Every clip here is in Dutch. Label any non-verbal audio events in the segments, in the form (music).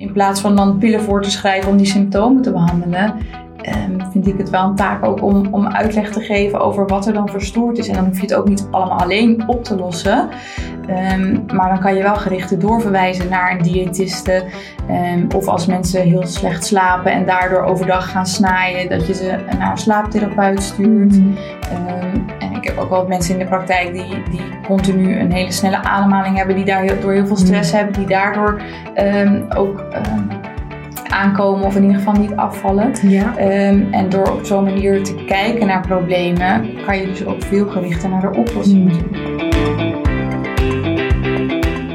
In plaats van dan pillen voor te schrijven om die symptomen te behandelen, um, vind ik het wel een taak ook om, om uitleg te geven over wat er dan verstoord is. En dan hoef je het ook niet allemaal alleen op te lossen. Um, maar dan kan je wel gerichte doorverwijzen naar een diëtiste. Um, of als mensen heel slecht slapen en daardoor overdag gaan snaaien, dat je ze naar een slaaptherapeut stuurt. Mm. Ik heb ook wel mensen in de praktijk die, die continu een hele snelle ademhaling hebben, die daardoor heel veel stress mm. hebben, die daardoor ook aankomen of in ieder geval niet afvallen. Ja. Um, en door op zo'n manier te kijken naar problemen, kan je dus ook veel gerichter naar de oplossing mm.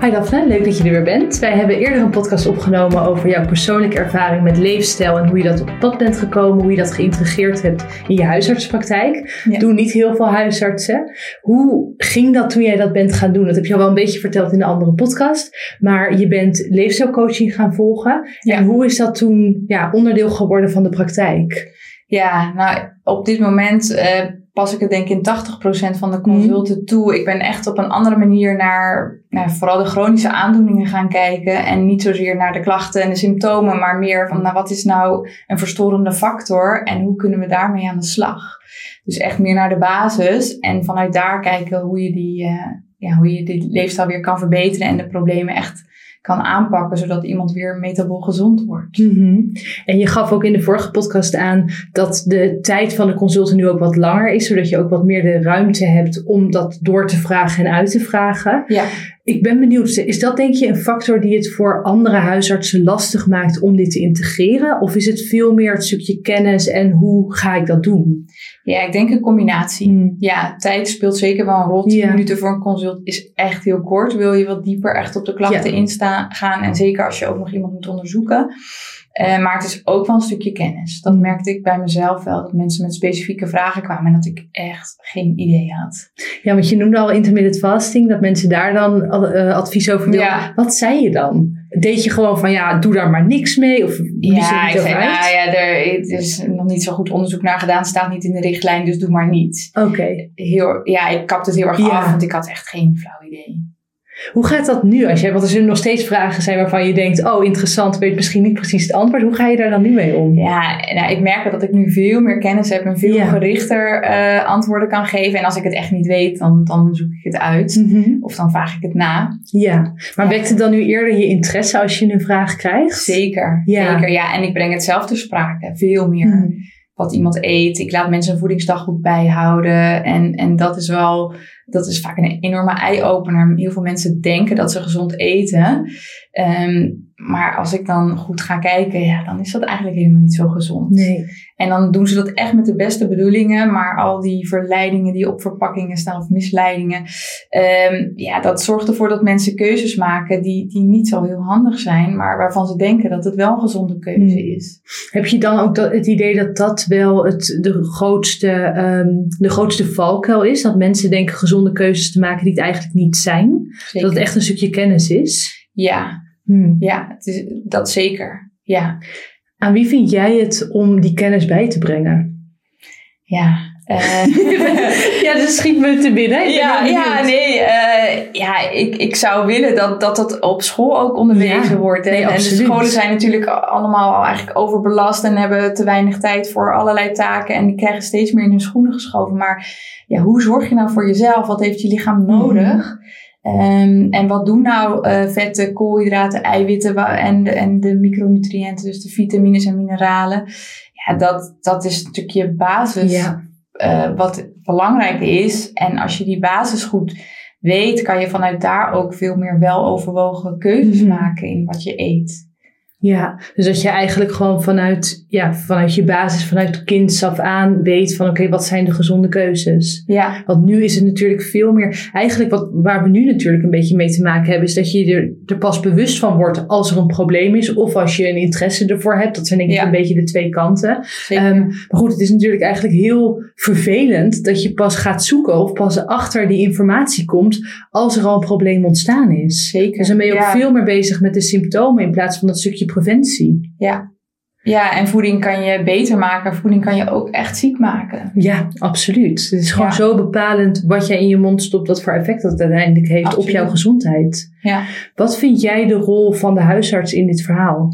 Hi Daphne, leuk dat je er weer bent. Wij hebben eerder een podcast opgenomen over jouw persoonlijke ervaring met leefstijl en hoe je dat op pad bent gekomen, hoe je dat geïntegreerd hebt in je huisartspraktijk. Ja. Doen niet heel veel huisartsen. Hoe ging dat toen jij dat bent gaan doen? Dat heb je al wel een beetje verteld in de andere podcast, maar je bent leefstijlcoaching gaan volgen. En hoe is dat toen ja, onderdeel geworden van de praktijk? Ja, nou op dit moment uh, pas ik het denk ik in 80% van de consulten mhm. toe. Ik ben echt op een andere manier naar nou, vooral de chronische aandoeningen gaan kijken. En niet zozeer naar de klachten en de symptomen, maar meer van nou, wat is nou een verstorende factor en hoe kunnen we daarmee aan de slag. Dus echt meer naar de basis en vanuit daar kijken hoe je die, uh, ja, hoe je die leefstijl weer kan verbeteren en de problemen echt kan aanpakken, zodat iemand weer metabool gezond wordt. Mhm. En je gaf ook in de vorige podcast aan dat de tijd van de consulten nu ook wat langer is, zodat je ook wat meer de ruimte hebt om dat door te vragen en uit te vragen. Ja. Ik ben benieuwd, is dat denk je een factor die het voor andere huisartsen lastig maakt om dit te integreren? Of is het veel meer het stukje kennis en hoe ga ik dat doen? Ja, ik denk een combinatie. Hmm. Ja, tijd speelt zeker wel een rol. 10 minuten voor een consult is echt heel kort. Wil je wat dieper echt op de klachten ja. instaan gaan en zeker als je ook nog iemand moet onderzoeken. Uh, maar het is ook wel een stukje kennis. Dat merkte ik bij mezelf wel. Dat mensen met specifieke vragen kwamen en dat ik echt geen idee had. Ja, want je noemde al intermittent fasting. Dat mensen daar dan uh, advies over wilden. Ja. Wat zei je dan? Deed je gewoon van ja, doe daar maar niks mee? Of ja, ik zei, nou ja, er is nog niet zo goed onderzoek naar gedaan. staat niet in de richtlijn, dus doe maar niet. Oké. Heel, Ja, ik kapte het heel erg af, want ik had echt geen flauw idee. Hoe gaat dat nu? Als je, want er zullen nog steeds vragen zijn waarvan je denkt: Oh, interessant, weet misschien niet precies het antwoord. Hoe ga je daar dan nu mee om? Ja, nou, ik merk dat ik nu veel meer kennis heb en veel gerichter uh, antwoorden kan geven. En als ik het echt niet weet, dan, dan zoek ik het uit. Mhm. Of dan vraag ik het na. Ja, maar wekt het dan nu eerder je interesse als je een vraag krijgt? Zeker, ja. zeker. Ja, en ik breng het zelf ter sprake, veel meer. Mhm. Wat iemand eet. Ik laat mensen een voedingsdagboek bijhouden. En, en dat is wel dat is vaak een enorme eye-opener. Heel veel mensen denken dat ze gezond eten. Um, maar als ik dan goed ga kijken, ja, dan is dat eigenlijk helemaal niet zo gezond. Nee. En dan doen ze dat echt met de beste bedoelingen, maar al die verleidingen die op verpakkingen staan of misleidingen, um, ja, dat zorgt ervoor dat mensen keuzes maken die, die niet zo heel handig zijn, maar waarvan ze denken dat het wel een gezonde keuze hmm. is. Heb je dan ook dat, het idee dat dat wel het, de, grootste, um, de grootste valkuil is? Dat mensen denken gezonde keuzes te maken die het eigenlijk niet zijn? Dat het echt een stukje kennis is? Ja, Hmm. Ja, het is, dat zeker. Ja. Aan wie vind jij het om die kennis bij te brengen? Ja, uh, (laughs) ja, dus schiet me te binnen. Ja, ja, nee. Uh, ja, ik, ik zou willen dat, dat dat op school ook onderwezen wordt. en de scholen zijn natuurlijk allemaal eigenlijk overbelast en hebben te weinig tijd voor allerlei taken. En die krijgen steeds meer in hun schoenen geschoven. Maar ja, hoe zorg je nou voor jezelf? Wat heeft je lichaam nodig? Um, en wat doen nou uh, vetten, koolhydraten, eiwitten en de, en de micronutriënten, dus de vitamines en mineralen? Ja, dat, dat is natuurlijk je basis. Ja. Uh, wat belangrijk is. En als je die basis goed weet, kan je vanuit daar ook veel meer weloverwogen keuzes mm maken in wat je eet. Ja, dus dat je eigenlijk gewoon vanuit, ja, vanuit je basis, vanuit kinds af aan weet van oké, wat zijn de gezonde keuzes? Ja. Want nu is het natuurlijk veel meer, eigenlijk wat, waar we nu natuurlijk een beetje mee te maken hebben, is dat je er, er pas bewust van wordt als er een probleem is of als je een interesse ervoor hebt. Dat zijn denk ik Ja. een beetje de twee kanten. Zeker. Ehm, maar goed, het is natuurlijk eigenlijk heel vervelend dat je pas gaat zoeken of pas achter die informatie komt als er al een probleem ontstaan is. Zeker. Dus dan ben je ook veel meer bezig met de symptomen in plaats van dat stukje preventie. Ja. ja, en voeding kan je beter maken. Voeding kan je ook echt ziek maken. Ja, absoluut. Het is gewoon Ja. zo bepalend wat jij in je mond stopt, wat voor effect dat uiteindelijk heeft op jouw gezondheid. Ja. Wat vind jij de rol van de huisarts in dit verhaal?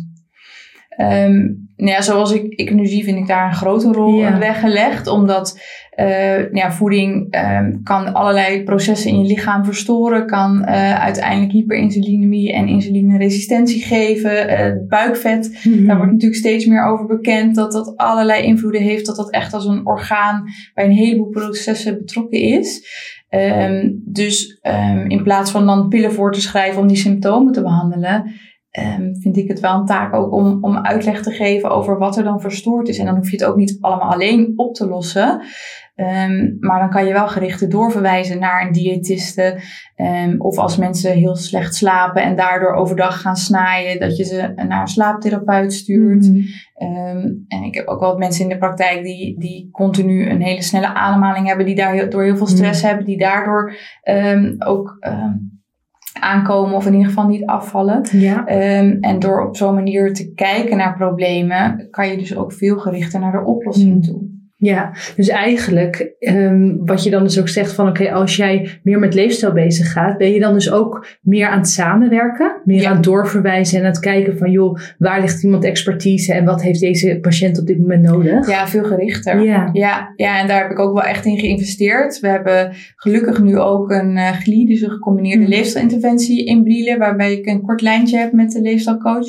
Ehm, nou ja, zoals ik, ik nu zie, vind ik daar een grote rol Ja. in weggelegd. Omdat eh, nou ja, voeding ehm, kan allerlei processen in je lichaam verstoren. Kan eh, uiteindelijk hyperinsulinemie en insulineresistentie geven. eh, buikvet, daar wordt natuurlijk steeds meer over bekend. Dat dat allerlei invloeden heeft. Dat dat echt als een orgaan bij een heleboel processen betrokken is. Ehm, dus in plaats van dan pillen voor te schrijven om die symptomen te behandelen, ehm, vind ik het wel een taak ook om, om uitleg te geven over wat er dan verstoord is. En dan hoef je het ook niet allemaal alleen op te lossen. Ehm, maar dan kan je wel gerichte doorverwijzen naar een diëtiste. Ehm, of als mensen heel slecht slapen en daardoor overdag gaan snaaien, dat je ze naar een slaaptherapeut stuurt. Mhm. Ehm, en ik heb ook wel mensen in de praktijk die, die continu een hele snelle ademhaling hebben, die daardoor heel veel stress hebben, die daardoor ook aankomen of in ieder geval niet afvallen. Ja. Ehm, en door op zo'n manier te kijken naar problemen, kan je dus ook veel gerichter naar de oplossing Mm. toe. Ja, dus eigenlijk ehm, wat je dan dus ook zegt van oké, als jij meer met leefstijl bezig gaat, ben je dan dus ook meer aan het samenwerken, meer Ja. aan het doorverwijzen en aan het kijken van joh, waar ligt iemand expertise en wat heeft deze patiënt op dit moment nodig? Ja, veel gerichter. Ja. Ja, ja, en daar heb ik ook wel echt in geïnvesteerd. We hebben gelukkig nu ook een uh, GLI, dus een gecombineerde Mhm. leefstijlinterventie in Brielen, waarbij ik een kort lijntje heb met de leefstijlcoach.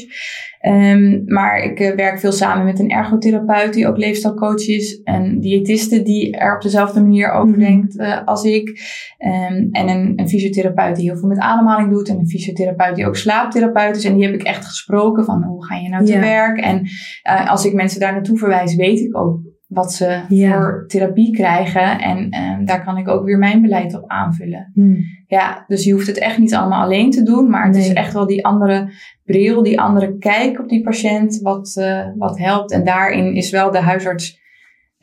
Ehm, maar ik eh, werk veel samen met een ergotherapeut die ook leefstijlcoach is. Een diëtiste die er op dezelfde manier over Mhm. denkt eh, als ik. Ehm, en een, een fysiotherapeut die heel veel met ademhaling doet. En een fysiotherapeut die ook slaaptherapeut is. En die heb ik echt gesproken van hoe ga je nou te Ja. werk? En eh, als ik mensen daar naartoe verwijs, weet ik ook wat ze Ja. voor therapie krijgen. En ehm, daar kan ik ook weer mijn beleid op aanvullen. Hm. Ja, dus je hoeft het echt niet allemaal alleen te doen. Maar het is echt wel die andere bril, die andere kijk op die patiënt, wat, eh, wat helpt. En daarin is wel de huisarts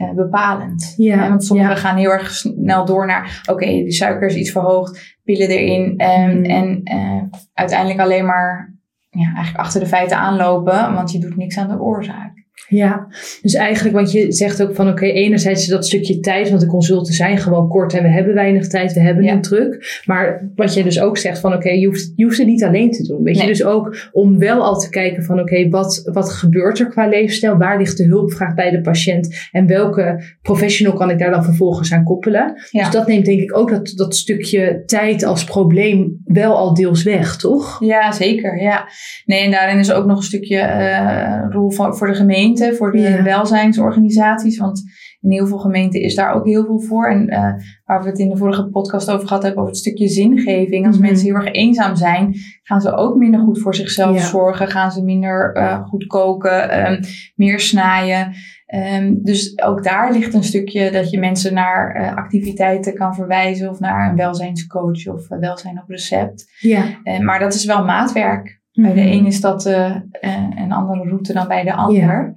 eh, bepalend. Ja, Eh, want sommigen ja. gaan heel erg snel door naar, oké, de suiker is iets verhoogd, pillen erin. Mm. En eh, uiteindelijk alleen maar ja, eigenlijk achter de feiten aanlopen, want je doet niks aan de oorzaak. Ja, dus eigenlijk, want je zegt ook van oké, enerzijds dat stukje tijd, want de consulten zijn gewoon kort en we hebben weinig tijd, we hebben Ja. een druk. Maar wat je dus ook zegt van oké, je, hoeft, je hoeft het niet alleen te doen. Weet je, dus ook om wel al te kijken van oké, wat, wat gebeurt er qua leefstijl? Waar ligt de hulpvraag bij de patiënt? En welke professional kan ik daar dan vervolgens aan koppelen? Ja. Dus dat neemt denk ik ook dat, dat stukje tijd als probleem wel al deels weg, toch? Ja, zeker. Ja. Nee, en daarin is ook nog een stukje eh, rol van, voor de gemeente, voor de Ja. welzijnsorganisaties. Want in heel veel gemeenten is daar ook heel veel voor. En eh, waar we het in de vorige podcast over gehad hebben, over het stukje zingeving. Als Mhm. mensen heel erg eenzaam zijn, gaan ze ook minder goed voor zichzelf Ja. zorgen. Gaan ze minder eh, goed koken, ehm, meer snijden. Ehm, dus ook daar ligt een stukje dat je mensen naar eh, activiteiten kan verwijzen. Of naar een welzijnscoach of welzijn op recept. Ja. Maar dat is wel maatwerk. Bij de een is dat eh, eh, een andere route dan bij de ander.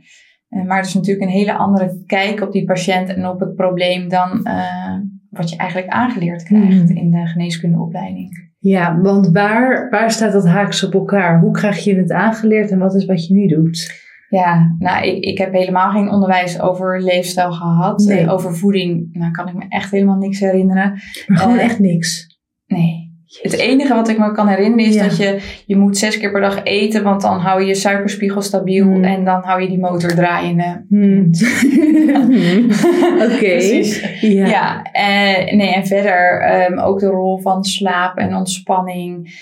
Eh, maar het is natuurlijk een hele andere kijk op die patiënt en op het probleem dan wat je eigenlijk aangeleerd krijgt Mhm. in de geneeskundeopleiding. Ja, want waar, waar staat dat haaks op elkaar? Hoe krijg je het aangeleerd en wat is wat je nu doet? Ja, nou, ik, ik heb helemaal geen onderwijs over leefstijl gehad. Nee. Eh, over voeding, nou kan ik me echt helemaal niks herinneren. Maar gewoon echt niks. Nee. Het enige wat ik me kan herinneren is Ja. dat je, je moet zes keer per dag eten, want dan hou je je suikerspiegel stabiel Hmm. en dan hou je die motor draaiende. Hmm. (laughs) (laughs) Oké. Ja. Ja, en, nee, en verder ehm, ook de rol van slaap en ontspanning.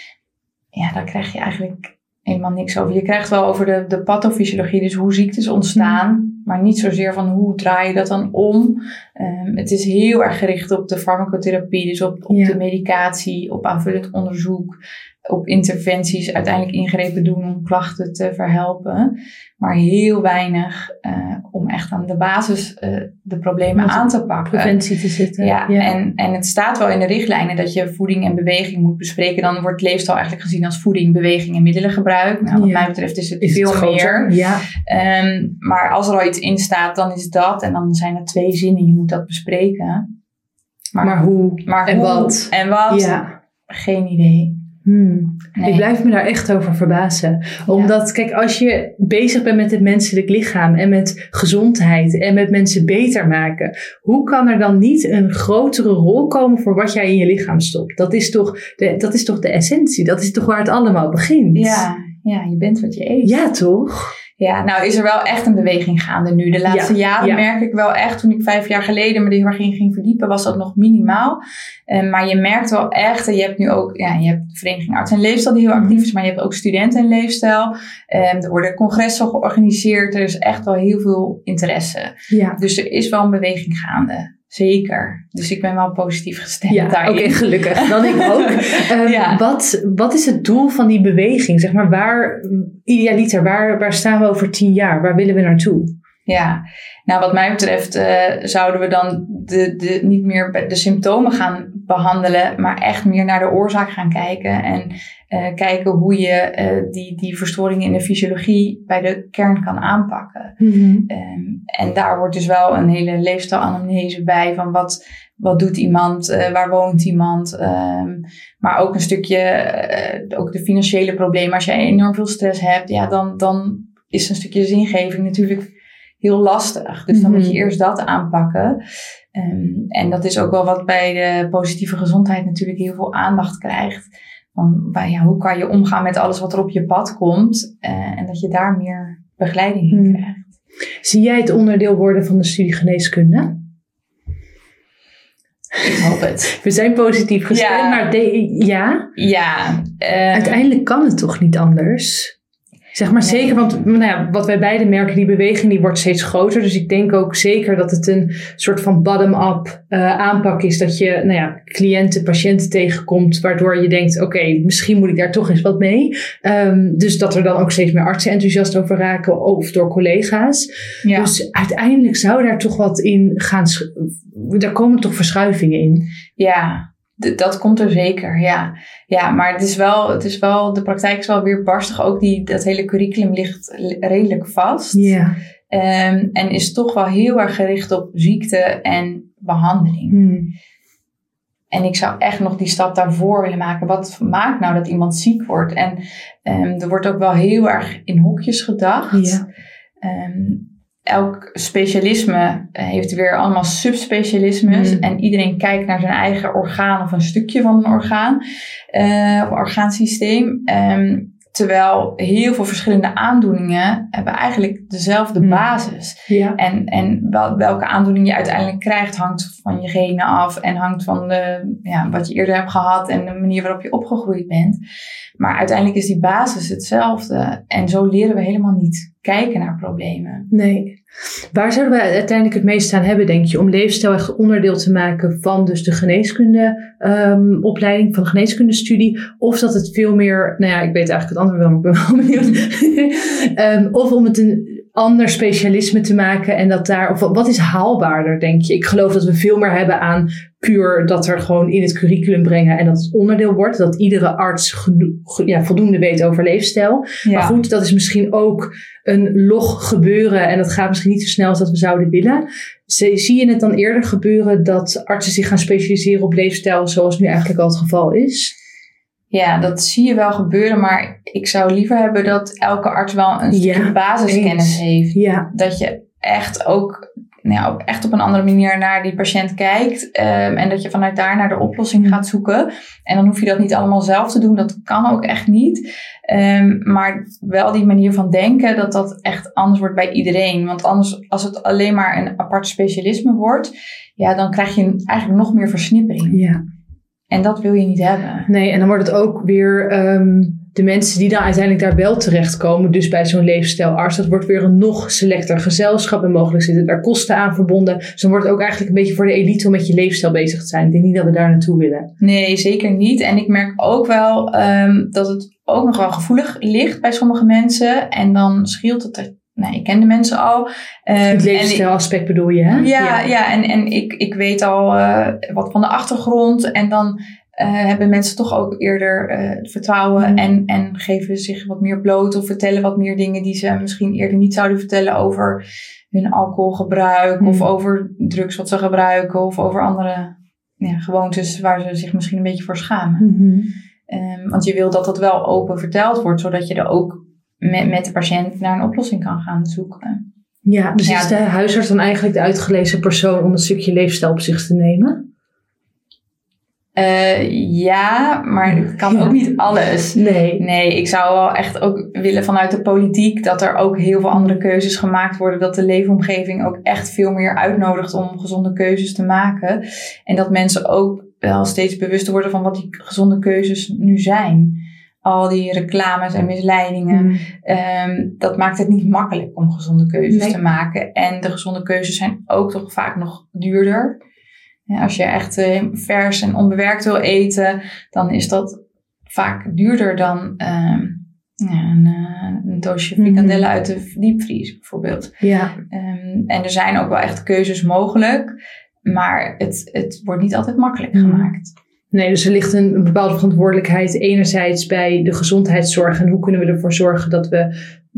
Ja, daar krijg je eigenlijk helemaal niks over. Je krijgt wel over de, de pathofysiologie, dus hoe ziektes ontstaan, maar niet zozeer van hoe draai je dat dan om. Ehm, het is heel erg gericht op de farmacotherapie, dus op, op Ja. de medicatie, op aanvullend onderzoek. op interventies uiteindelijk ingrepen doen om klachten te verhelpen. Maar heel weinig uh, om echt aan de basis uh, de problemen aan te pakken. Preventie te zitten. Ja, En, en het staat wel in de richtlijnen dat je voeding en beweging moet bespreken. Dan wordt leefstijl eigenlijk gezien als voeding, beweging en middelengebruik. Nou, wat mij betreft is het veel meer. Ja. Um, maar als er al iets in staat, dan is dat. En dan zijn er twee zinnen, je moet dat bespreken. Maar, maar hoe? Maar en hoe, wat? En wat? Ja. Geen idee. Hmm. Nee. Ik blijf me daar echt over verbazen. Omdat, ja. kijk, als je bezig bent met het menselijk lichaam en met gezondheid en met mensen beter maken, hoe kan er dan niet een grotere rol komen voor wat jij in je lichaam stopt? Dat is toch de, dat is toch de essentie? Dat is toch waar het allemaal begint? Ja, ja je bent wat je eet. Ja, toch? Ja, nou is er wel echt een beweging gaande nu. De laatste Ja, jaren ja. merk ik wel echt, toen ik vijf jaar geleden me er heel erg in ging verdiepen, was dat nog minimaal. Eh, maar je merkt wel echt, en je hebt nu ook, ja, je hebt de Vereniging Arts en Leefstijl die heel Mhm. actief is, maar je hebt ook studenten en leefstijl. Eh, er worden congressen georganiseerd, er is echt wel heel veel interesse. Ja. Dus er is wel een beweging gaande. Zeker. Dus ik ben wel positief gestemd Ja, oké, daarin. gelukkig. Dan ik ook. (laughs) Ehm, Ja. wat, wat is het doel van die beweging? Zeg maar, waar, idealiter, waar, waar staan we over tien jaar? Waar willen we naartoe? Ja, nou wat mij betreft eh, zouden we dan de, de, niet meer de symptomen gaan behandelen, maar echt meer naar de oorzaak gaan kijken. En eh, kijken hoe je eh, die, die verstoringen in de fysiologie bij de kern kan aanpakken. Ehm, en daar wordt dus wel een hele leefstijlanamnese bij van wat, wat doet iemand, eh, waar woont iemand. ehm, maar ook een stukje, ook de financiële problemen. Als je enorm veel stress hebt, ja, dan, dan is een stukje zingeving natuurlijk heel lastig. Dus dan moet je Mhm. eerst dat aanpakken. Ehm, en dat is ook wel wat bij de positieve gezondheid natuurlijk heel veel aandacht krijgt. Van, ja, hoe kan je omgaan met alles wat er op je pad komt. eh, en dat je daar meer begeleiding in Mhm. krijgt. Zie jij het onderdeel worden van de studie geneeskunde? Ik hoop het. (laughs) We zijn positief gestemd, Ja. maar de, ja, Ja, eh, uiteindelijk kan het toch niet anders? Zeg maar zeker, want nou ja, wat wij beide merken, die beweging die wordt steeds groter. Dus ik denk ook zeker dat het een soort van bottom-up eh, aanpak is. Dat je nou ja, cliënten, patiënten tegenkomt, waardoor je denkt, oké, misschien moet ik daar toch eens wat mee. Ehm, dus dat er dan ook steeds meer artsen enthousiast over raken, of door collega's. ja. Dus uiteindelijk zou daar toch wat in gaan, daar komen toch verschuivingen in. Ja, dat komt er zeker, ja. Ja, maar het is wel, het is wel, de praktijk is wel weer barstig. Ook die, dat hele curriculum ligt li- redelijk vast. Ja. Ehm, en is toch wel heel erg gericht op ziekte en behandeling. Hmm. En ik zou echt nog die stap daarvoor willen maken. Wat maakt nou dat iemand ziek wordt? En ehm, er wordt ook wel heel erg in hokjes gedacht. Ja. Ehm, elk specialisme eh, heeft weer allemaal subspecialismes. Mhm. En iedereen kijkt naar zijn eigen orgaan of een stukje van een orgaan. eh, of orgaansysteem. Ehm, terwijl heel veel verschillende aandoeningen hebben eigenlijk dezelfde Mhm. basis. Ja. En, en wel, welke aandoening je uiteindelijk krijgt hangt van je genen af. En hangt van de, ja, wat je eerder hebt gehad en de manier waarop je opgegroeid bent. Maar uiteindelijk is die basis hetzelfde. En zo leren we helemaal niet kijken naar problemen. Nee. Waar zouden we uiteindelijk het meest aan hebben, denk je, om leefstijl echt onderdeel te maken van dus de geneeskunde ehm, opleiding, van de geneeskundestudie? Of dat het veel meer, nou ja, ik weet eigenlijk het antwoord wel, maar ik ben wel (laughs) benieuwd. Ehm, of om het een ander specialisme te maken en dat daar, of wat, is haalbaarder, denk je? Ik geloof dat we veel meer hebben aan puur dat er gewoon in het curriculum brengen en dat het onderdeel wordt, dat iedere arts ja, voldoende weet over leefstijl. Ja. Maar goed, dat is misschien ook een log gebeuren en dat gaat misschien niet zo snel als dat we zouden willen. Zie je het dan eerder gebeuren dat artsen zich gaan specialiseren op leefstijl zoals nu eigenlijk al het geval is? Ja, dat zie je wel gebeuren, maar ik zou liever hebben dat elke arts wel een Ja, basiskennis eens. heeft. Ja. Dat je echt ook nou echt op een andere manier naar die patiënt kijkt. ehm, en dat je vanuit daar naar de oplossing gaat zoeken. En dan hoef je dat niet allemaal zelf te doen. Dat kan ook echt niet. Ehm, maar wel die manier van denken, dat dat echt anders wordt bij iedereen. Want anders, als het alleen maar een apart specialisme wordt, ja, dan krijg je eigenlijk nog meer versnippering. ja. En dat wil je niet hebben. Nee, en dan wordt het ook weer ehm, de mensen die dan uiteindelijk daar wel terechtkomen, dus bij zo'n leefstijlarts, dat wordt weer een nog selecter gezelschap en mogelijk zitten daar kosten aan verbonden. Dus dan wordt het ook eigenlijk een beetje voor de elite om met je leefstijl bezig te zijn. Ik denk niet dat we daar naartoe willen. Nee, zeker niet. En ik merk ook wel um, dat het ook nog wel gevoelig ligt bij sommige mensen. En dan scheelt het er nou, ik ken de mensen al. Um, het leefstijlaspect bedoel je, hè? Ja, ja. en, en ik, ik weet al uh, wat van de achtergrond. En dan uh, hebben mensen toch ook eerder uh, vertrouwen mm. en, en geven zich wat meer bloot of vertellen wat meer dingen die ze misschien eerder niet zouden vertellen over hun alcoholgebruik mm. of over drugs wat ze gebruiken of over andere ja, gewoontes waar ze zich misschien een beetje voor schamen. Mm-hmm. Um, want je wil dat dat wel open verteld wordt, zodat je er ook met, met de patiënt naar een oplossing kan gaan zoeken. Ja, dus ja, is de huisarts dan eigenlijk de uitgelezen persoon om een stukje leefstijl op zich te nemen? Uh, ja, maar ik kan ook niet alles. Nee. Nee, ik zou wel echt ook willen vanuit de politiek dat er ook heel veel andere keuzes gemaakt worden. Dat de leefomgeving ook echt veel meer uitnodigt om gezonde keuzes te maken. En dat mensen ook wel steeds bewuster worden van wat die gezonde keuzes nu zijn. Al die reclames en misleidingen. Mm. Um, dat maakt het niet makkelijk om gezonde keuzes te maken. En de gezonde keuzes zijn ook toch vaak nog duurder. Als je echt uh, vers en onbewerkt wil eten, dan is dat vaak duurder dan ja, een, uh, een, doosje mhm. frikandellen uit de diepvries bijvoorbeeld. Ja. Um, en er zijn ook wel echt keuzes mogelijk, maar het, het wordt niet altijd makkelijk mhm. gemaakt. Nee, dus er ligt een, bepaalde verantwoordelijkheid enerzijds bij de gezondheidszorg en hoe kunnen we ervoor zorgen dat we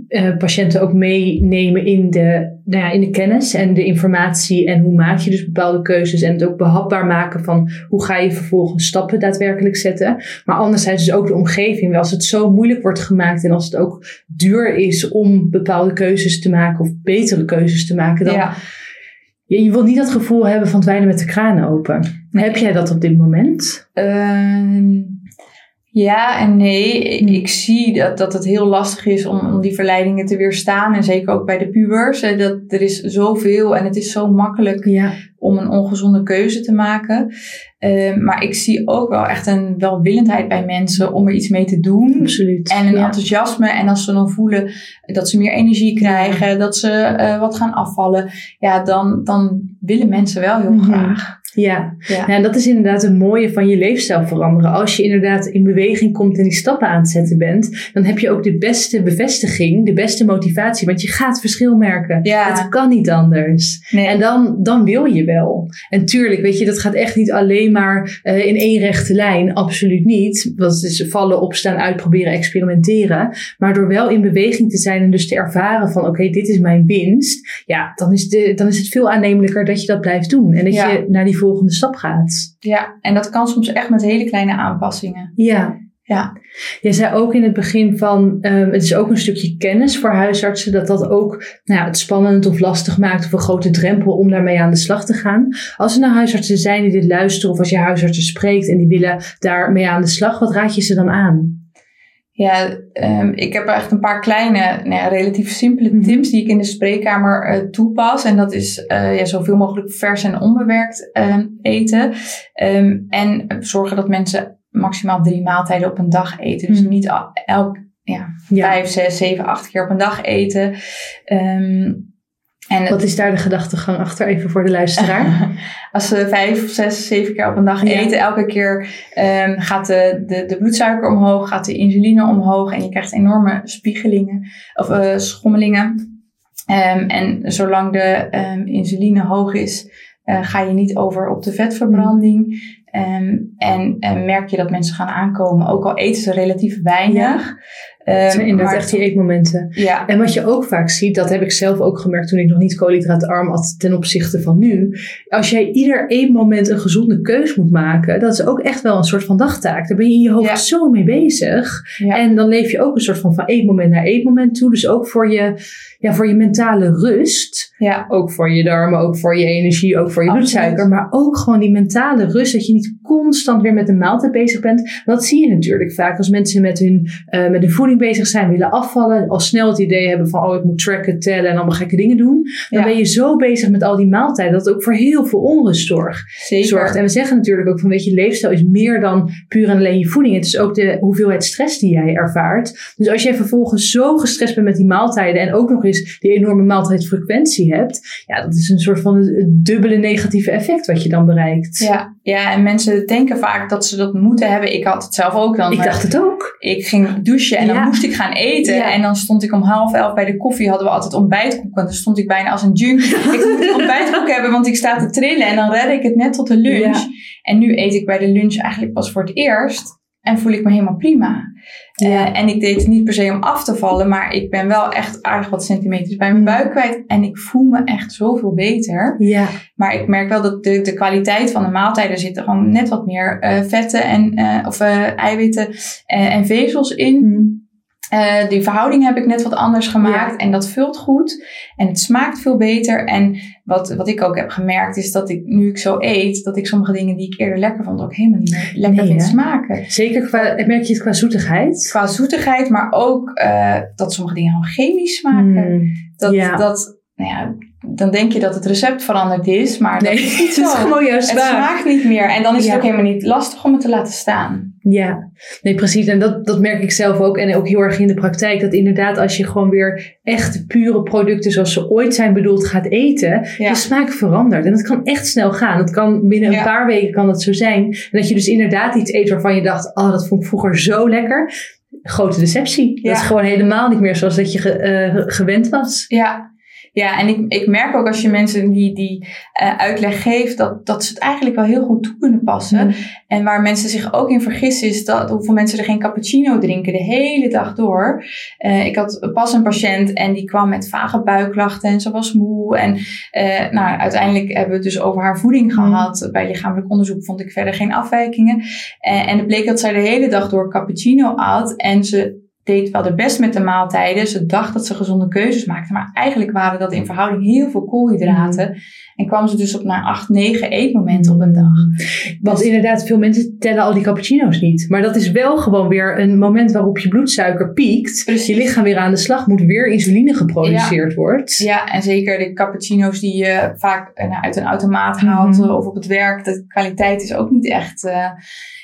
uh, patiënten ook meenemen in de, nou ja, in de kennis en de informatie en hoe maak je dus bepaalde keuzes en het ook behapbaar maken van hoe ga je vervolgens stappen daadwerkelijk zetten. Maar anderzijds dus ook de omgeving. Als het zo moeilijk wordt gemaakt en als het ook duur is om bepaalde keuzes te maken of betere keuzes te maken, dan ja. je, je wil niet dat gevoel hebben van het met de kraan open. Heb jij dat op dit moment? Uh, ja en nee. Hmm. Ik zie dat, dat het heel lastig is om, om die verleidingen te weerstaan. En zeker ook bij de pubers. Dat, er is zoveel en het is zo makkelijk ja. Om een ongezonde keuze te maken. Uh, maar ik zie ook wel echt een welwillendheid bij mensen om er iets mee te doen. Absoluut. En een enthousiasme. En als ze dan voelen dat ze meer energie krijgen, dat ze uh, wat gaan afvallen. Ja, dan, dan willen mensen wel heel mm-hmm. graag. Ja. ja. en dat is inderdaad het mooie van je leefstijl veranderen. Als je inderdaad in beweging komt en die stappen aan het zetten bent, dan heb je ook de beste bevestiging, de beste motivatie, want je gaat verschil merken. Ja. Het kan niet anders. Nee. En dan, dan wil je wel. En tuurlijk, weet je, dat gaat echt niet alleen maar uh, in één rechte lijn. Absoluut niet. Dat is vallen, opstaan, uitproberen, experimenteren. Maar door wel in beweging te zijn en dus te ervaren van, oké, dit is mijn winst. Ja, dan is, de, dan is het veel aannemelijker dat je dat blijft doen. En dat ja. je naar die volgende stap gaat. Ja, en dat kan soms echt met hele kleine aanpassingen. Ja. Ja. Je zei ook in het begin van, um, het is ook een stukje kennis voor huisartsen, dat dat ook nou ja, het spannend of lastig maakt of een grote drempel om daarmee aan de slag te gaan. Als er nou huisartsen zijn die dit luisteren of als je huisartsen spreekt en die willen daarmee aan de slag, wat raad je ze dan aan? Ja, um, ik heb echt een paar kleine, nou ja, relatief simpele mhm. tips die ik in de spreekkamer uh, toepas. En dat is uh, ja, zoveel mogelijk vers en onbewerkt uh, eten. Um, en zorgen dat mensen maximaal drie maaltijden op een dag eten. Dus mhm. niet elk ja, ja, vijf, zes, zeven, acht keer op een dag eten. Um, en Wat is daar de gedachtegang achter, even voor de luisteraar? (laughs) Als ze vijf, zes, zeven keer op een dag eten, elke keer um, gaat de, de, de, bloedsuiker omhoog, gaat de insuline omhoog en je krijgt enorme spiegelingen of uh, schommelingen. Um, en zolang de um, insuline hoog is, uh, ga je niet over op de vetverbranding. Um, en, en merk je dat mensen gaan aankomen, ook al eten ze relatief weinig. Um, zijn inderdaad echt die eetmomenten. Ja. En wat je ook vaak ziet, dat heb ik zelf ook gemerkt toen ik nog niet koolhydraatarm had ten opzichte van nu. Als jij ieder eetmoment een gezonde keus moet maken, dat is ook echt wel een soort van dagtaak. Daar ben je in je hoofd ja. zo mee bezig. Ja. En dan leef je ook een soort van van eetmoment naar eetmoment toe. Dus ook voor je, ja, voor je mentale rust. Ja. Ook voor je darmen, ook voor je energie, ook voor je bloedsuiker. Maar ook gewoon die mentale rust, dat je niet constant weer met een maaltijd bezig bent. Dat zie je natuurlijk vaak als mensen met hun uh, met een voeding voeding bezig zijn, willen afvallen, al snel het idee hebben van oh ik moet tracken, tellen en allemaal gekke dingen doen, dan Ja. ben je zo bezig met al die maaltijden dat het ook voor heel veel onrust zorgt. Zeker. zorgt. En we zeggen natuurlijk ook van weet je, leefstijl is meer dan puur en alleen je voeding. Het is ook de hoeveelheid stress die jij ervaart. Dus als jij vervolgens zo gestrest bent met die maaltijden en ook nog eens die enorme maaltijdfrequentie hebt, ja, dat is een soort van het dubbele negatieve effect wat je dan bereikt. Ja, ja, en mensen denken vaak dat ze dat moeten hebben. Ik had het zelf ook dan. Ik dacht het ook. ik ging douchen en dan moest ik gaan eten. Ja. En dan stond ik om half elf bij de koffie. Hadden we altijd ontbijtkoek. En dan stond ik bijna als een junkie. (laughs) ik moet ontbijtkoek hebben, want ik sta te trillen. En dan red ik het net tot de lunch. Ja. En nu eet ik bij de lunch eigenlijk pas voor het eerst. En voel ik me helemaal prima. Ja. Eh, en ik deed het niet per se om af te vallen. Maar ik ben wel echt aardig wat centimeters bij mijn buik kwijt. En ik voel me echt zoveel beter. Ja, Maar ik merk wel dat de, de kwaliteit van de maaltijden zitten gewoon net wat meer eh, vetten en, eh, of eiwitten en vezels in. Hm. Eh, die verhouding heb ik net wat anders gemaakt en dat vult goed en het smaakt veel beter. En wat, wat ik ook heb gemerkt is dat ik nu ik zo eet, dat ik sommige dingen die ik eerder lekker vond ook helemaal niet meer lekker Nee, vind hè? smaken. zeker qua, merk je het qua zoetigheid? Qua zoetigheid, maar ook eh, dat sommige dingen gewoon chemisch smaken. Hm. Dat, Ja. dat, nou ja, dan denk je dat het recept veranderd is, maar Nee, dat is niet (laughs) het is gewoon juist Het smaakt niet meer. En dan is Ja. het ook helemaal niet lastig om het te laten staan. Ja, nee precies. En dat, dat merk ik zelf ook. En ook heel erg in de praktijk. Dat inderdaad als je gewoon weer echt pure producten zoals ze ooit zijn bedoeld gaat eten. Ja. De smaak verandert. En dat kan echt snel gaan. Het kan binnen een Ja. paar weken kan dat zo zijn. En dat je dus inderdaad iets eet waarvan je dacht. Oh, dat vond ik vroeger zo lekker. Grote deceptie. Dat is gewoon helemaal niet meer zoals dat je ge- eh, gewend was. Ja. Ja, en ik, ik merk ook als je mensen die, die eh, uitleg geeft, dat, dat ze het eigenlijk wel heel goed toe kunnen passen. Mm. En waar mensen zich ook in vergissen, is dat hoeveel mensen er geen cappuccino drinken de hele dag door. Eh, ik had pas een patiënt en die kwam met vage buikklachten en ze was moe. En eh, nou, uiteindelijk hebben we het dus over haar voeding gehad. Bij lichamelijk onderzoek vond ik verder geen afwijkingen. En het bleek dat zij de hele dag door cappuccino at en ze deed wel de best met de maaltijden. Ze dacht dat ze gezonde keuzes maakte, maar eigenlijk waren dat in verhouding heel veel koolhydraten. En kwam ze dus op naar 8, 9 eetmomenten op een dag. Want Dus- inderdaad, veel mensen tellen al die cappuccino's niet. Maar dat is wel gewoon weer een moment waarop je bloedsuiker piekt. Precies. Je lichaam weer aan de slag moet, weer insuline geproduceerd wordt. Ja, en zeker de cappuccino's die je vaak eh, nou, uit een automaat haalt eh, of op het werk. De kwaliteit is ook niet echt eh,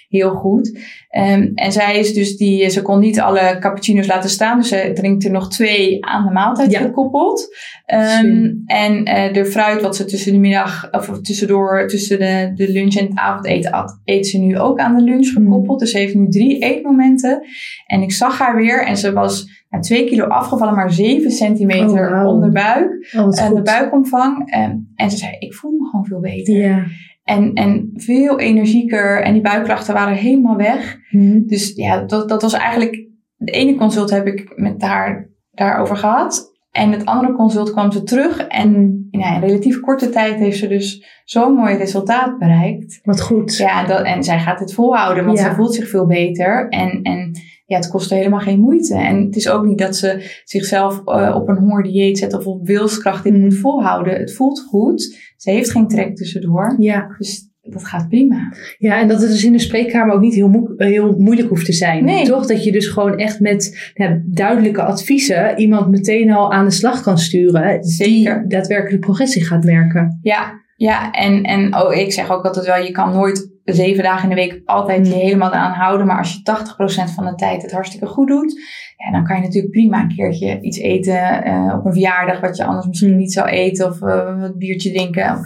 heel goed. Ehm, en zij is dus die, ze kon niet alle cappuccino's laten staan. Dus ze drinkt er nog twee aan de maaltijd Ja. gekoppeld. Ehm, en eh, de fruit wat ze tussen de middag, of tussendoor, tussen de, de lunch en het avondeten at, eet ze nu ook aan de lunch Mhm. gekoppeld. Dus ze heeft nu drie eetmomenten. En ik zag haar weer en ze was nou, twee kilo afgevallen, maar zeven centimeter Oh, wauw. onder buik. Oh, de buikomvang. En, en ze zei, ik voel me gewoon veel beter. Ja. En, en veel energieker. En die buikklachten waren helemaal weg. Hm. Dus ja, dat, dat was eigenlijk... De ene consult heb ik met haar daarover gehad. En het andere consult kwam ze terug. En in een relatief korte tijd heeft ze dus zo'n mooi resultaat bereikt. Wat goed. Ja, en, dat, en zij gaat het volhouden, want Ja. ze voelt zich veel beter. En, en ja, het kost helemaal geen moeite. En het is ook niet dat ze zichzelf eh, op een hongerdieet zet of op wilskracht Mm. moet volhouden. Het voelt goed. Ze heeft geen trek tussendoor. Ja. Dus dat gaat prima. ja, en dat het dus in de spreekkamer ook niet heel, heel moeilijk hoeft te zijn. Nee. Toch? Dat je dus gewoon echt met duidelijke adviezen iemand meteen al aan de slag kan sturen. Zeker. Die daadwerkelijk progressie gaat merken. Ja, ja en, en oh, ik zeg ook altijd wel, je kan nooit zeven dagen in de week altijd je Mm. helemaal aan houden. Maar als je 80% van de tijd het hartstikke goed doet, ja, dan kan je natuurlijk prima een keertje iets eten eh, op een verjaardag wat je anders misschien Mm. niet zou eten. Of eh, wat biertje drinken,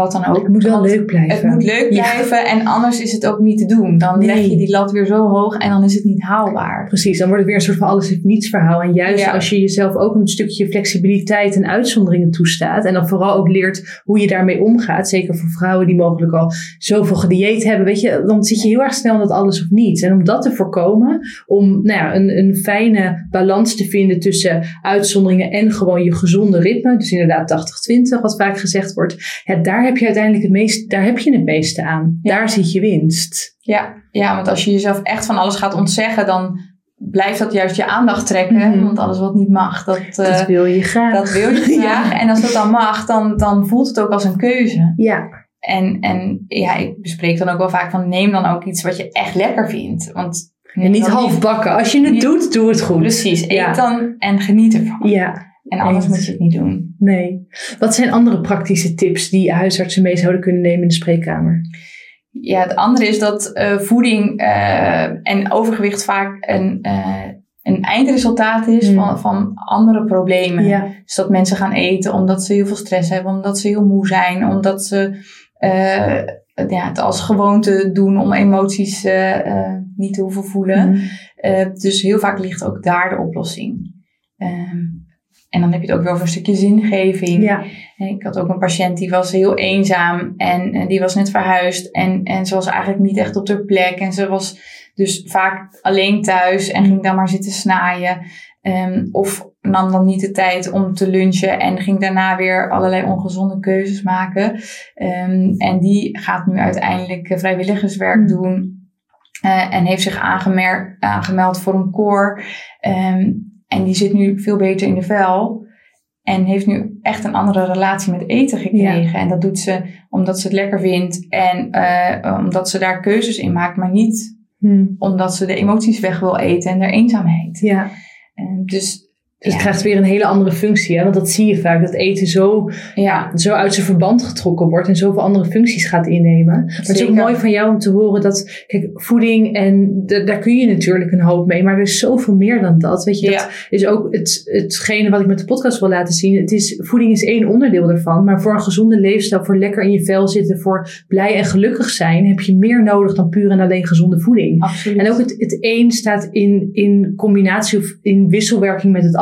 wat dan ook. Het moet wel leuk blijven. Het moet leuk Ja. blijven en anders is het ook niet te doen. Dan Nee. leg je die lat weer zo hoog en dan is het niet haalbaar. Precies, dan wordt het weer een soort van alles of niets verhaal. En juist Ja. als je jezelf ook een stukje flexibiliteit en uitzonderingen toestaat. En dan vooral ook leert hoe je daarmee omgaat. Zeker voor vrouwen die mogelijk al zoveel gedieet hebben. Weet je, dan zit je heel erg snel in dat alles of niets. En om dat te voorkomen, om nou ja, een, een fijne balans te vinden tussen uitzonderingen en gewoon je gezonde ritme. Dus inderdaad 80-20, wat vaak gezegd wordt. Ja, daar heb je uiteindelijk het meest, daar heb je het meeste aan. Ja. Daar zit je winst. Ja, ja, want als je jezelf echt van alles gaat ontzeggen, dan blijft dat juist je aandacht trekken. Mhm. Want alles wat niet mag, dat, eh, dat wil je graag. dat wil je (laughs) graag. Ja. En als dat dan mag, dan, dan voelt het ook als een keuze. Ja, En, en ja, ik bespreek dan ook wel vaak van neem dan ook iets wat je echt lekker vindt. Want En niet half bakken. Als je het niet- doet, doe het goed. Precies, eet Ja. dan en geniet ervan. Ja, En anders moet je het niet doen. nee. Wat zijn andere praktische tips die huisartsen mee zouden kunnen nemen in de spreekkamer? Ja, het andere is dat eh, voeding eh, en overgewicht vaak een, eh, een eindresultaat is Hmm. van, van andere problemen. Ja. Dus dat mensen gaan eten omdat ze heel veel stress hebben, omdat ze heel moe zijn, omdat ze het- ja, het als gewoonte doen om emoties niet te hoeven voelen. Eh, dus heel vaak ligt ook daar de oplossing. Ehm, en dan heb je het ook wel over een stukje zingeving. Ja. En ik had ook een patiënt die was heel eenzaam en, en die was net verhuisd en, en ze was eigenlijk niet echt op haar plek. En ze was dus vaak alleen thuis en ging dan maar zitten snaaien. Ehm, of nam dan niet de tijd om te lunchen en ging daarna weer allerlei ongezonde keuzes maken. Ehm, en die gaat nu uiteindelijk eh, vrijwilligerswerk Mm. doen. eh, en heeft zich aangemeld voor een koor. Ehm, en die zit nu veel beter in de vel. En heeft nu echt een andere relatie met eten gekregen. En dat doet ze omdat ze het lekker vindt. En eh, omdat ze daar keuzes in maakt. Maar niet Hm. omdat ze de emoties weg wil eten en de eenzaamheid. Ja. En dus Dus Ja. het krijgt weer een hele andere functie. Hè? Want dat zie je vaak, dat eten zo, ja, zo uit zijn verband getrokken wordt en zoveel andere functies gaat innemen. Maar het is ook mooi van jou om te horen dat, kijk, voeding en daar kun je natuurlijk een hoop mee, maar er is zoveel meer dan dat. Weet je, Ja. dat is ook het, hetgene wat ik met de podcast wil laten zien. Het is, voeding is één onderdeel ervan, maar voor een gezonde leefstijl, voor lekker in je vel zitten, voor blij en gelukkig zijn, heb je meer nodig dan puur en alleen gezonde voeding. absoluut. En ook het, het een staat in, in combinatie of in wisselwerking met het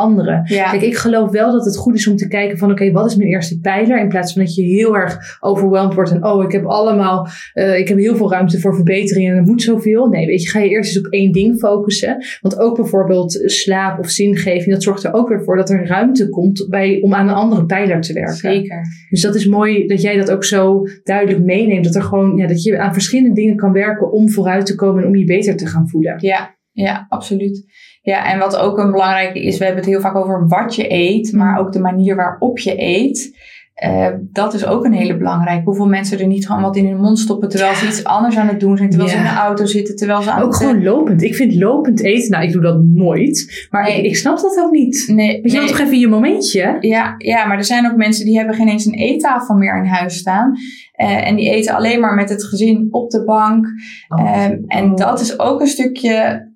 ja, Kijk, ik geloof wel dat het goed is om te kijken van oké, wat is mijn eerste pijler? In plaats van dat je heel erg overweldigd wordt en oh, ik heb allemaal, eh, ik heb heel veel ruimte voor verbetering en er moet zoveel. Nee, weet je, ga je eerst eens op één ding focussen. Want ook bijvoorbeeld slaap of zingeving, dat zorgt er ook weer voor dat er ruimte komt bij, om aan een andere pijler te werken. zeker. Dus dat is mooi dat jij dat ook zo duidelijk meeneemt. Dat er gewoon, ja, dat je aan verschillende dingen kan werken om vooruit te komen en om je beter te gaan voeden. Ja, ja, absoluut. Ja, en wat ook een belangrijke is, we hebben het heel vaak over wat je eet, maar ook de manier waarop je eet. Eh, dat is ook een hele belangrijke. Hoeveel mensen er niet gewoon wat in hun mond stoppen terwijl ze iets anders aan het doen zijn, terwijl ze in de auto zitten, terwijl ze aan Ook het... gewoon lopend. Ik vind lopend eten, nou ik doe dat nooit. Maar Nee. ik, ik snap dat ook niet. Nee, je, nee. toch even je momentje. Ja, ja, maar er zijn ook mensen die hebben geen eens een eettafel meer in huis staan. Eh, en die eten alleen maar met het gezin op de bank. Ehm, en Oh. dat is ook een stukje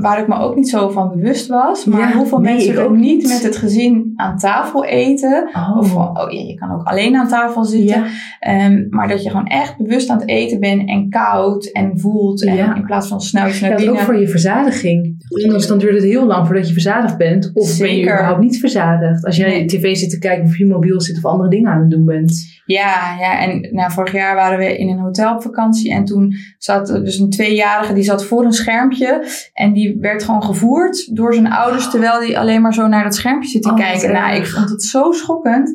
waar ik me ook niet zo van bewust was. Maar Ja, hoeveel nee, mensen ook niet met het gezin aan tafel eten. Oh. Of oh ja, je kan ook alleen aan tafel zitten. ja. Ehm, maar dat je gewoon echt bewust aan het eten bent en koud en voelt. En Ja. in plaats van snel iets naar Ja, dat is ook binnen. voor je verzadiging. Anders dan duurt het heel lang voordat je verzadigd bent. Of ben je Zeker. überhaupt niet verzadigd. Als jij Nee. tv zit te kijken of je mobiel zit of andere dingen aan het doen bent. Ja, ja, en nou, vorig jaar waren we in een hotel op vakantie. En toen zat er dus een tweejarige, die zat voor een schermpje. En die werd gewoon gevoerd door zijn ouders. Terwijl hij alleen maar zo naar dat schermpje zit te Oh, kijken. Nou, ik vond het zo schokkend.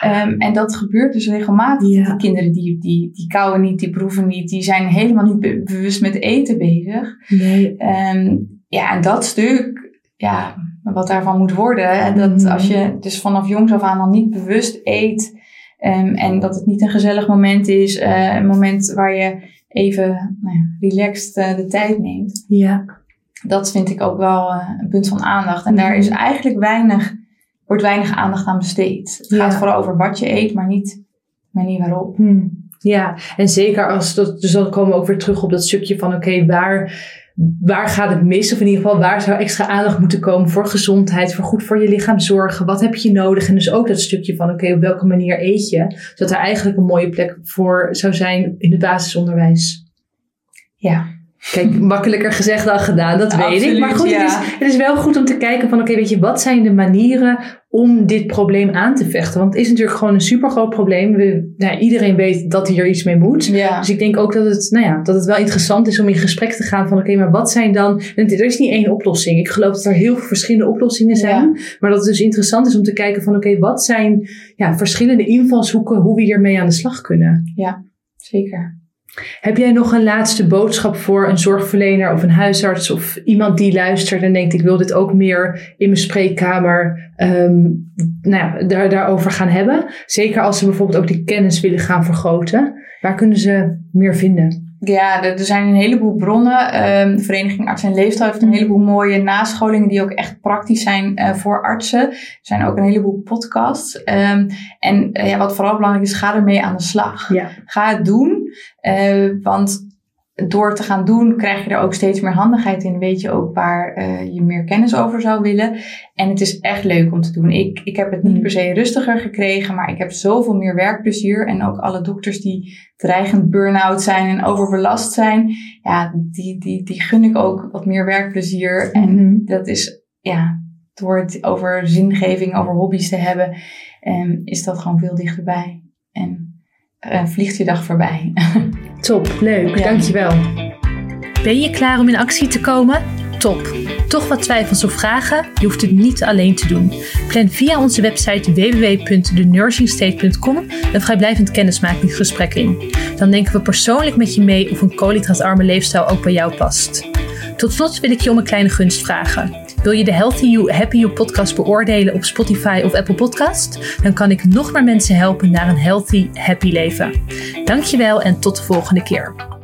Ehm, en dat gebeurt dus regelmatig. Ja. Die kinderen die, die, die kauwen niet, die proeven niet. Die zijn helemaal niet be- bewust met eten bezig. Nee. Ehm, ja, en dat stuk, ja, wat daarvan moet worden. En dat Mhm. als je dus vanaf jongs af aan al niet bewust eet. ehm, en dat het niet een gezellig moment is. eh, een moment waar je even nou ja, relaxed eh, de tijd neemt. Ja. Dat vind ik ook wel eh, een punt van aandacht. En Mhm. daar is eigenlijk weinig, wordt weinig aandacht aan besteed. Het gaat vooral over wat je eet, maar niet de manier waarop. Hm. Ja, en zeker als dat, dus dan komen we ook weer terug op dat stukje van oké, waar, waar gaat het mis? Of in ieder geval, waar zou extra aandacht moeten komen voor gezondheid, voor goed voor je lichaam zorgen? Wat heb je nodig? En dus ook dat stukje van oké, op welke manier eet je? Zodat er eigenlijk een mooie plek voor zou zijn in het basisonderwijs. Ja, Kijk, (laughs) makkelijker gezegd dan gedaan, dat weet ik. Maar goed, het, ja. is, het is wel goed om te kijken van, oké, weet je, wat zijn de manieren om dit probleem aan te vechten? Want het is natuurlijk gewoon een supergroot probleem. We, nou, iedereen weet dat hier iets mee moet. ja. Dus ik denk ook dat het, nou ja, dat het wel interessant is om in gesprek te gaan van, oké, maar wat zijn dan... En er is niet één oplossing. Ik geloof dat er heel veel verschillende oplossingen zijn. Maar dat het dus interessant is om te kijken van, oké, wat zijn ja, verschillende invalshoeken hoe we hiermee aan de slag kunnen? zeker. Heb jij nog een laatste boodschap voor een zorgverlener of een huisarts of iemand die luistert en denkt ik wil dit ook meer in mijn spreekkamer ehm, nou ja, daar, daarover gaan hebben? Zeker als ze bijvoorbeeld ook die kennis willen gaan vergroten. Waar kunnen ze meer vinden? Ja, er zijn een heleboel bronnen. Um, de Vereniging Arts en Leefstijl heeft een heleboel mooie nascholingen die ook echt praktisch zijn uh, voor artsen. Er zijn ook een heleboel podcasts. Um, en ja, wat vooral belangrijk is, ga ermee aan de slag. Ja. Ga het doen. Uh, want door te gaan doen, krijg je er ook steeds meer handigheid in. Weet je ook waar uh, je meer kennis over zou willen. En het is echt leuk om te doen. Ik, ik heb het niet per se rustiger gekregen, maar ik heb zoveel meer werkplezier. En ook alle dokters die dreigend burn-out zijn en overbelast zijn, ja, die, die, die gun ik ook wat meer werkplezier. En mm -hmm. dat is, ja, door het over zingeving, over hobby's te hebben, um, is dat gewoon veel dichterbij. En uh, vliegt je dag voorbij. (laughs) Top, leuk, ja. dankjewel. Ben je klaar om in actie te komen? Top. Toch wat twijfels of vragen? Je hoeft het niet alleen te doen. Plan via onze website www.thenursingstate.com een vrijblijvend kennismakingsgesprek in. Dan denken we persoonlijk met je mee of een koolhydraatarme leefstijl ook bij jou past. Tot slot wil ik je om een kleine gunst vragen. Wil je de Healthy You, Happy You podcast beoordelen op Spotify of Apple Podcast? Dan kan ik nog meer mensen helpen naar een healthy, happy leven. Dankjewel en tot de volgende keer.